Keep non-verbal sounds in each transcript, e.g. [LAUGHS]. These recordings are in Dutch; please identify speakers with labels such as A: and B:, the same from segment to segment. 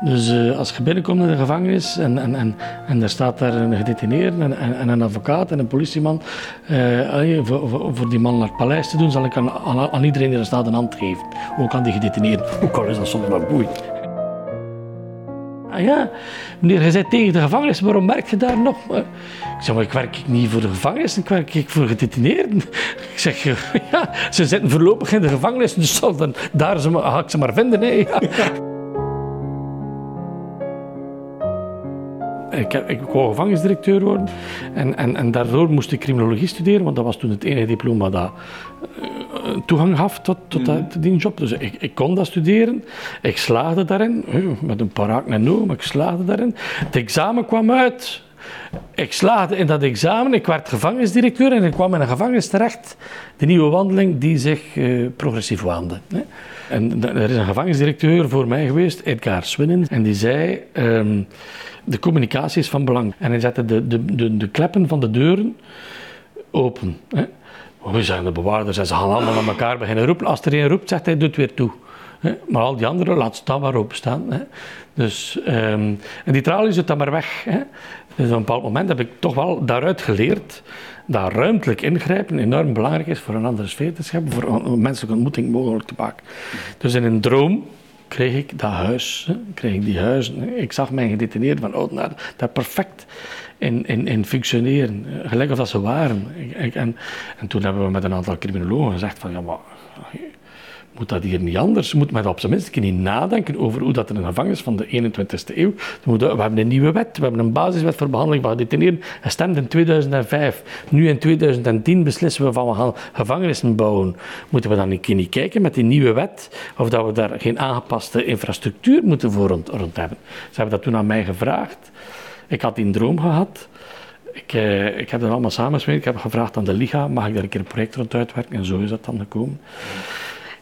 A: Dus uh, als je binnenkomt in de gevangenis en, en, en, en er staat daar een gedetineerde en, en, en een advocaat en een politieman uh, voor, voor, voor, die man naar het paleis te doen, zal ik aan, aan, aan, iedereen die er staat een hand geven. Ook aan die gedetineerden. Ook al is dat soms wel boeiend. Ah ja, meneer, je bent tegen de gevangenis, waarom werk je daar nog? Ik zeg, maar ik werk niet voor de gevangenis, ik werk voor gedetineerden. [LAUGHS] Ik zeg, ja, ze zitten voorlopig in de gevangenis, dus dan, daar ga ik ze maar vinden. Hè. Ja. Ik, ik wou gevangenisdirecteur worden en, en, en daardoor moest ik criminologie studeren, want dat was toen het enige diploma dat uh, toegang gaf tot, tot mm. die job. Dus ik, ik, kon dat studeren, ik slaagde daarin, met een paar haken en maar ik slaagde daarin. Het examen kwam uit, ik slaagde in dat examen, ik werd gevangenisdirecteur en ik kwam in een gevangenis terecht, de nieuwe wandeling die zich uh, progressief waande. Hè. En er is een gevangenisdirecteur voor mij geweest, Edgar Swinnen, en die zei... Um, de communicatie is van belang. En hij zette de, de, de, de kleppen van de deuren open. Hè. We zijn de bewaarders en ze gaan allemaal naar elkaar beginnen roepen. Als er een roept, zegt hij, doet weer toe. Hè. Maar al die anderen, laat staan maar openstaan. Hè. Dus, um, en die tralie zit dan maar weg. Hè. Dus op een bepaald moment heb ik toch wel daaruit geleerd dat ruimtelijk ingrijpen enorm belangrijk is voor een andere sfeer te scheppen, voor een menselijke ontmoeting mogelijk te maken. Dus in een droom kreeg ik dat huis, kreeg ik die huizen. Ik zag mijn gedetineerden van oh, daar perfect in, in, in functioneren, gelijk of dat ze waren. en, en toen hebben we met een aantal criminologen gezegd van ja, maar moet dat hier niet anders? Moet men op zijn minst niet nadenken over hoe dat een gevangenis van de 21ste eeuw. We hebben een nieuwe wet, we hebben een basiswet voor behandeling van gedetineerden. Stemde in 2005. Nu in 2010 beslissen we van we gaan gevangenissen bouwen. Moeten we dan een keer niet kijken met die nieuwe wet of dat we daar geen aangepaste infrastructuur moeten voor rond, hebben? Ze hebben dat toen aan mij gevraagd. Ik had die droom gehad. Ik, eh, ik heb dat allemaal samensmeerd. Ik heb gevraagd aan de Liga, mag ik daar een keer een project rond uitwerken? En zo is dat dan gekomen.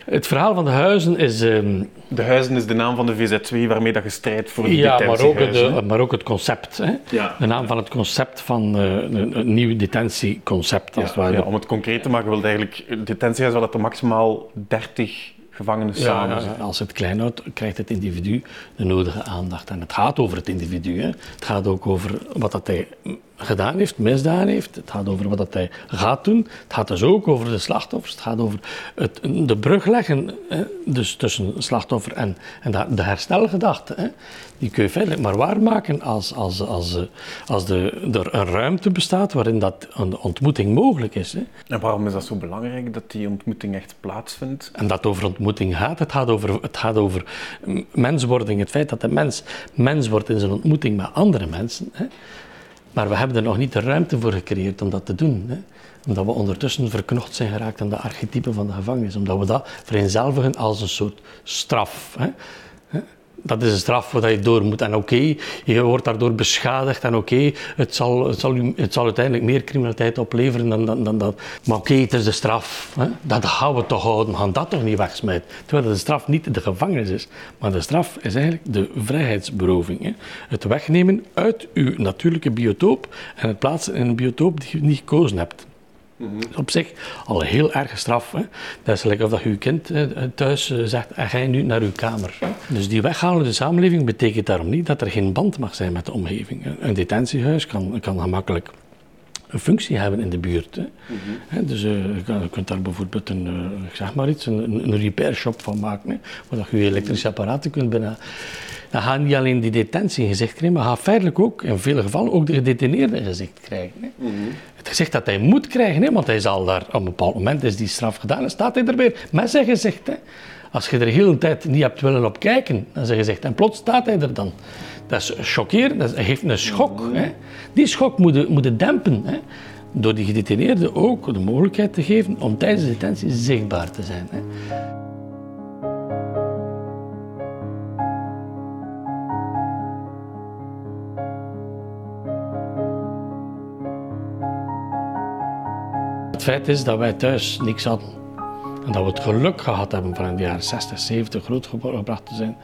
A: Het verhaal van de huizen is... Um,
B: de huizen is de naam van de VZ2 waarmee dat je strijdt voor de
A: ja, maar ook, de, maar ook het concept. Hè? Ja. De naam van het concept van uh, een, een, nieuw detentieconcept. Als
B: ja, ja, om het concreet te maken, wil eigenlijk... Detentiehuis dat er maximaal 30 gevangenen samen
A: Als het klein houdt, krijgt het individu de nodige aandacht. En het gaat over het individu. Hè. Het gaat ook over wat dat hij gedaan heeft, misdaan heeft. Het gaat over wat dat hij gaat doen. Het gaat dus ook over de slachtoffers. Het gaat over het, de brug leggen hè, dus tussen slachtoffer en, en de herstelgedachte. Hè. Die kun je feitelijk maar waarmaken als, als, als, als de, er een ruimte bestaat waarin dat een ontmoeting mogelijk is. Hè.
B: En waarom is dat zo belangrijk dat die ontmoeting echt plaatsvindt?
A: En dat over ontmoeting gaat. Het gaat over, het gaat over menswording. Het feit dat de mens mens wordt in zijn ontmoeting met andere mensen. Hè. Maar we hebben er nog niet de ruimte voor gecreëerd om dat te doen. Hè? Omdat we ondertussen verknocht zijn geraakt aan de archetypen van de gevangenis. Omdat we dat vereenzelvigen als een soort straf. Hè? Dat is een straf waar je door moet. En oké, je wordt daardoor beschadigd. En oké, het, zal, het, zal het zal uiteindelijk meer criminaliteit opleveren dan, dan, dan dat. Maar oké, het is de straf. Hè? Dat gaan we toch houden. We gaan dat toch niet wegsmijten. Terwijl de straf niet de gevangenis is. Maar de straf is eigenlijk de vrijheidsberoving. Hè? Het wegnemen uit uw natuurlijke biotoop en het plaatsen in een biotoop die je niet gekozen hebt. Op zich al heel erg straf. Hè? Dat is lekker of dat je kind thuis eh, zegt, ga je nu naar uw kamer. Dus die weghalende samenleving betekent daarom niet dat er geen band mag zijn met de omgeving. Een detentiehuis kan, kan gemakkelijk een functie hebben in de buurt. Hè. Mhm. Dus uh, je kunt daar bijvoorbeeld een, uh, zeg maar iets, een, een repair shop van maken, hè, waar je je elektrische apparaten kunt binnen. Dan gaat niet alleen die detentie in gezicht krijgen, maar gaat feitelijk ook, in vele gevallen, ook de gedetineerde in gezicht krijgen. Hè. Mhm. Het gezicht dat hij moet krijgen, hè, want hij zal daar, op een bepaald moment is die straf gedaan en staat hij er weer met zijn gezicht. Hè. Als je er de hele tijd niet hebt willen op kijken, dan zijn gezicht, en plots staat hij er dan. Dat is chockerend, dat geeft een schok. Hè. Die schok moet je dempen. Hè. Door die gedetineerde ook de mogelijkheid te geven om tijdens de detentie zichtbaar te zijn. Hè. Het feit is dat wij thuis niks hadden. En dat we het geluk gehad hebben van in de jaren 60, 70 grootgebracht te zijn.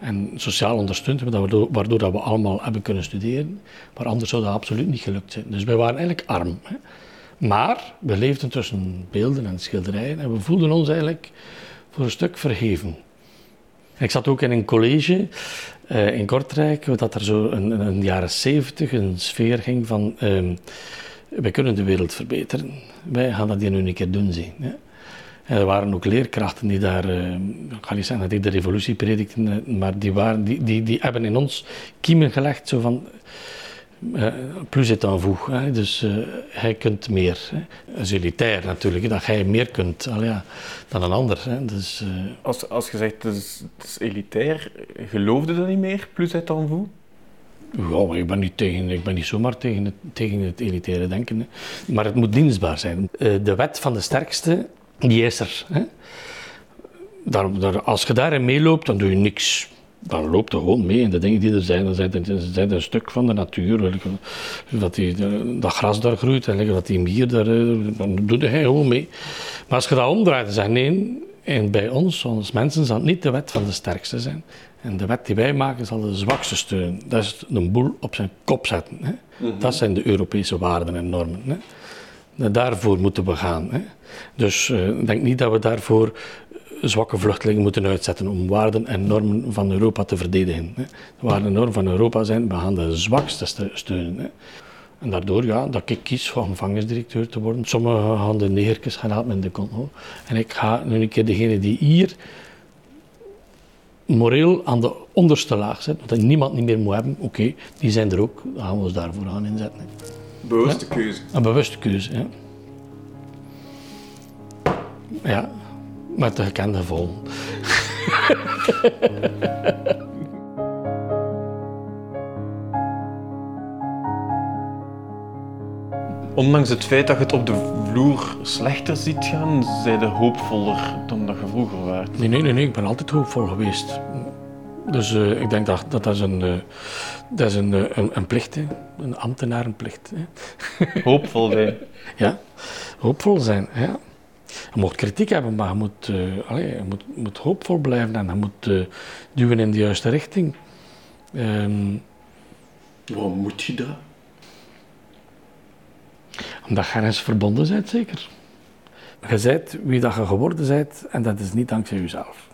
A: En sociaal ondersteund hebben, waardoor dat we allemaal hebben kunnen studeren. Maar anders zou dat absoluut niet gelukt zijn. Dus wij waren eigenlijk arm. Hè. Maar we leefden tussen beelden en schilderijen en we voelden ons eigenlijk voor een stuk verheven. Ik zat ook in een college uh, in Kortrijk, dat er zo in de jaren zeventig een sfeer ging van uh, wij kunnen de wereld verbeteren. Wij gaan dat hier nu een keer doen zien. En er waren ook leerkrachten die daar, uh, ik ga niet zeggen dat ik de revolutie predikten, maar die, waren, die, die, die hebben in ons kiemen gelegd zo van uh, plus vous. Hè? Dus uh, hij kunt meer. Hè? Is elitair natuurlijk, dat jij meer kunt al, ja, dan een ander. Hè? Dus,
B: als, als je zegt het is, het elitair, geloofde dat niet meer, plus en vous?
A: Ja, ik ben niet, tegen, ik ben niet zomaar tegen het, tegen het elitaire denken. Hè? Maar het moet dienstbaar zijn. de wet van de sterkste, die is er. Hè? Daar, daar, als je daarin meeloopt, dan doe je niks dan loopt er gewoon mee in de dingen die er zijn. Dan zijn een stuk van de natuur. Dat, die, dat gras daar groeit en dat die mier daar, eh, dan doet hij gewoon mee. Maar als je dat omdraait en zegt nee, en bij ons, als mensen, zal het niet de wet van de sterkste zijn. En de wet die wij maken zal de zwakste steunen. Dat is een boel op zijn kop zetten. Hè. Mhm. Dat zijn de Europese waarden en normen. Hè. Daarvoor moeten we gaan. Hè. Dus uh, ik denk niet dat we daarvoor zwakke vluchtelingen moeten uitzetten om waarden en normen van Europa te verdedigen. De waarden en normen van Europa zijn, we gaan de zwakste steunen. En daardoor, ja, dat ik kies om gevangenisdirecteur te worden. Sommigen gaan de negertjes gaan in de kont. En ik ga nu een keer degene die hier moreel aan de onderste laag zit, dat niemand niet meer moet hebben, oké, die zijn er ook, dan gaan we ons daarvoor gaan inzetten.
B: Bewuste keuze.
A: Een bewuste keuze, ja. Ja, met de gekende vol. [LAUGHS]
B: Ondanks het feit dat je het op de vloer slechter ziet gaan, zijn je hoopvoller dan dat je vroeger was.
A: Nee, nee, nee, nee, ik ben altijd hoopvol geweest. Dus uh, ik denk dat dat, is een, uh, dat is een, uh, een, een, plicht, hè. een ambtenarenplicht.
B: Hè. [LAUGHS] Hoopvol zijn.
A: ja, hoopvol zijn, ja. Je moet kritiek hebben, maar je moet, uh, allez, je moet, moet, hoopvol blijven en je moet uh, duwen in de juiste richting. Um,
B: Waarom moet je dat?
A: Omdat je eens verbonden bent, zeker. Je bent wie dat je geworden bent en dat is niet dankzij jezelf.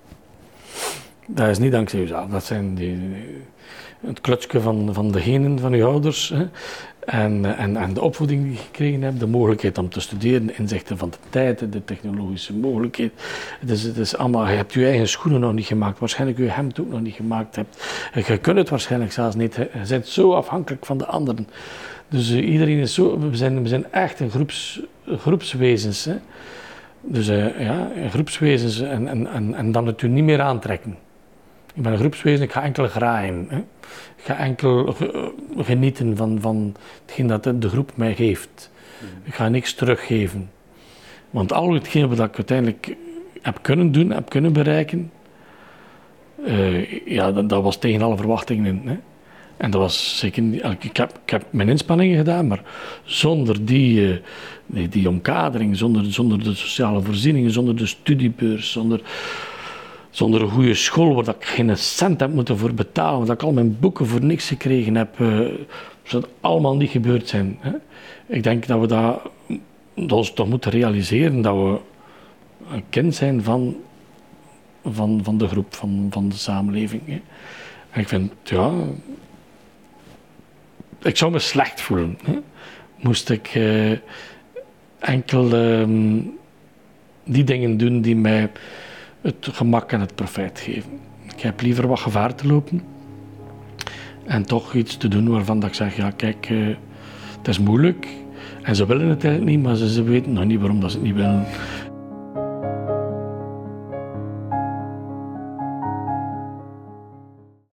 A: Dat is niet dankzij jezelf. Dat zijn die, het klutsje van, van de genen van je ouders. Hè. En, eh, en, en de opvoeding die je gekregen hebt, de mogelijkheid om te studeren, de inzichten van de tijd, de technologische mogelijkheid. Dus het is allemaal, je hebt je eigen schoenen nog niet gemaakt, waarschijnlijk je hemd ook nog niet gemaakt hebt. Je kunt het waarschijnlijk zelfs niet, je bent zo afhankelijk van de anderen. Dus uh, iedereen is zo, we zijn, we zijn echt een groeps, groepswezens. Hè. Dus uh, ja, groepswezens en, en, en, en dan het u niet meer aantrekken. Ik ben een groepswezen, ik ga enkel graaien. Hè. Ik ga enkel genieten van, van hetgeen dat de groep mij geeft. Ik ga niks teruggeven. Want al hetgeen wat ik uiteindelijk heb kunnen doen, heb kunnen bereiken, uh, ja, dat, dat, was tegen alle verwachtingen in. Hè. En dat was zeker ik heb, ik heb mijn inspanningen gedaan, maar zonder die, uh, die, die, omkadering, zonder, zonder de sociale voorzieningen, zonder de studiebeurs, zonder zonder een goede school, waar ik geen cent heb moeten voor betalen, waar ik al mijn boeken voor niks gekregen heb, uh, zou dat allemaal niet gebeurd zijn. Hè? Ik denk dat we dat, dat ons toch moeten realiseren, dat we een kind zijn van, van, van de groep, van, van de samenleving. Hè? En ik vind, ja, ik zou me slecht voelen. Hè? Moest ik uh, enkel uh, die dingen doen die mij het gemak en het profijt geven. Ik heb liever wat gevaar te lopen en toch iets te doen waarvan ik zeg, ja kijk, uh, het is moeilijk en ze willen het eigenlijk niet, maar ze, ze weten nog niet waarom dat ze het niet willen.